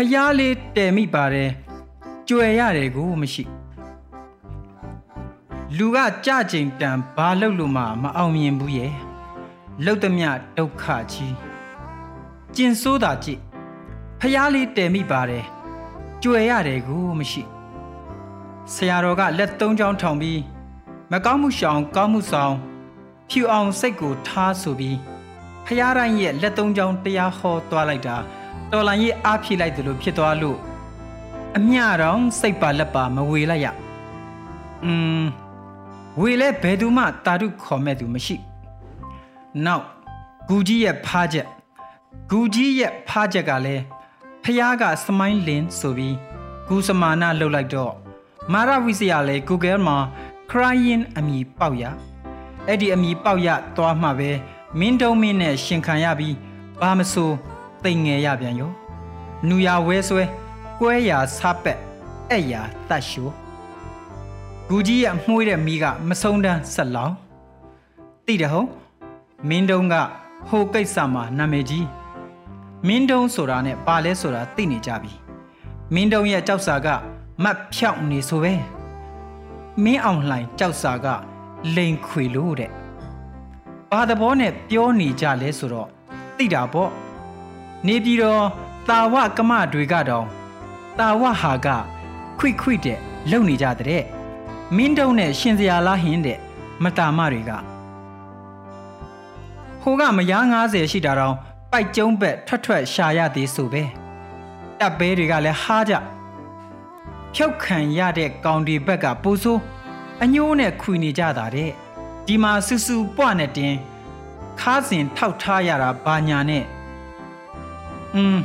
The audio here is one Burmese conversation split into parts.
ဖျားလေးတဲမိပါတယ်ကြွယ်ရတယ်ကိုမရှိလူကကြကြင်တန်ဘာလုပ်လို့မှမအောင်မြင်ဘူးရဲ့လှုပ်သမျှဒုက္ခကြီးကျင်ဆိုးတာကြည့်ဖျားလေးတဲမိပါတယ်ကြွယ်ရတယ်ကိုမရှိဆရာတော်ကလက်သုံးချောင်းထောင်ပြီးမကောင်းမှုရှောင်ကောင်းမှုဆောင်ဖြူအောင်စိတ်ကိုထားဆိုပြီးဖျားတိုင်းရဲ့လက်သုံးချောင်းတရားဟောသွားလိုက်တာ တော်လန်ရေးအားဖြည့်လိုက်တယ်လို့ဖြစ်သွားလို့အမျှတော့စိတ်ပါလက်ပါမဝေလိုက်ရอืมဝေလဲဘယ်သူမှတာတုခေါ်မဲ့သူမရှိနောက်ဂူကြီးရဲ့ဖားချက်ဂူကြီးရဲ့ဖားချက်ကလည်းဖះကစမိုင်းလင်းဆိုပြီးဂူစမာနာလှုပ်လိုက်တော့မာရဝိစရာလဲ Google မှာ crying အမည်ပေါက်ရအဲ့ဒီအမည်ပေါက်ရသွားမှပဲမင်းတုံးမင်းနဲ့ရှင်ခံရပြီးဘာမဆို တိမ်ငယ်ရပြန်ရောနူရဝဲဆွဲကွဲရာဆပ်ပက်အဲ့ရာတတ်ရှိုးဂူကြီးရဲ့မှုေးတဲ့မိကမဆုံးတန်းဆက်လောင်းတိတယ်ဟုတ်မင်းတုံးကဟိုကိစ္စမှာနာမည်ကြီးမင်းတုံးဆိုတာနဲ့ပါလဲဆိုတာသိနေကြပြီမင်းတုံးရဲ့ကြောက်စာကမတ်ဖြောက်နေဆိုပဲမင်းအောင်လှိုင်ကြောက်စာကလိန်ခွေလို့တဲ့ဘာသဘောနဲ့ပြောနေကြလဲဆိုတော့သိတာပေါ့ နေပြီးတော့တာဝကမတွေကတော့တာဝဟာကခွိခွိတဲ့လုံနေကြတဲ့မင်းတုံးနဲ့ရှင်စရာလားဟင်းတဲ့မတာမတွေကဟိုကမယား90ရှိတာတော့ပိုက်ကျုံးဘက်ထွက်ထွက်ရှာရသေးဆိုပဲတပ်ဘဲတွေကလည်းဟားကြဖြုတ်ခံရတဲ့ကောင်ဒီဘက်ကပူဆိုးအညိုးနဲ့ခွေနေကြတာတဲ့ဒီမှာစူစူပွားနဲ့တင်ခါးစင်ထောက်ထားရတာဘာညာနဲ့ อืม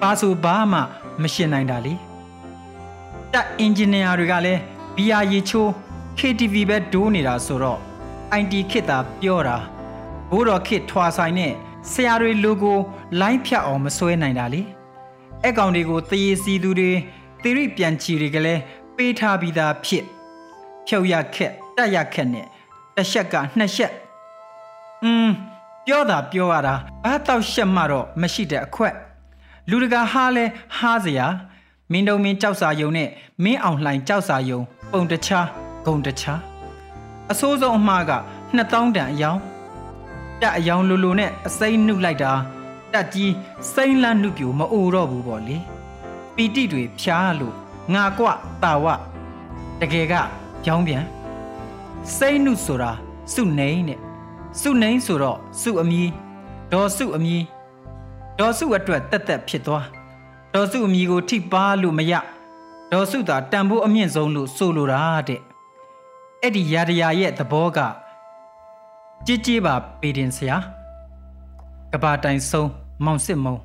ပါဆိုဘာမှမရှင်းနိုင်တာလေတက်အင်ဂျင်နီယာတွေကလည်းဘီယာရေချိုး KTV ပဲဒိုးနေတာဆိုတော့ IT ခစ်တာပြောတာဘိုးတော်ခစ်ထွာဆိုင်နဲ့ဆရာတွေလိုကိုလိုင်းဖြတ်အောင်မစွဲနိုင်တာလေအဲ့ကောင်တွေကိုတရေစီသူတွေသီရိပြန်ချီတွေကလည်းပေးထားပြီးသားဖြစ်ဖြုတ်ရခက်တက်ရခက်နဲ့တစ်ချက်ကနှစ်ချက်อืม ပြောတာပြောရတာဘာတော့ရှက်မှတော့မရှိတဲ့အခွက်လူတကာဟားလဲဟားစရာမင်းတုံမင်းကြောက်စာယုံနဲ့မင်းအောင်လှိုင်ကြောက်စာယုံ ပုံတခြားဂုံတခြားအစိုးဆုံးအမှားက2000တန်အယောင်တက်အယောင်လိုလိုနဲ့အစိမ့်နှုတ်လိုက်တာတက်ကြီးစိမ့်လန့်နှုတ်ပြူမအိုတော့ဘူးပေါ့လေပီတိတွေဖြားလို့ငါကွတာဝတကယ်ကကြောင်းပြန်စိမ့်နှုတ်ဆိုတာစုနေနဲ့ စုနေဆိုတော့စုအမီဒေါ်စုအမီဒေါ်စုအတွက်တက်တက်ဖြစ်သွားဒေါ်စုအမီကိုထိပါလို့မရဒေါ်စုသာတန်ဖိုးအမြင့်ဆုံးလို့ဆိုလိုတာတဲ့အဲ့ဒီရာရရာရဲ့သဘောကကြည်ကြည်ပါပေတင်ဆရာကဘာတိုင်ဆုံးမောင်စစ်မုံ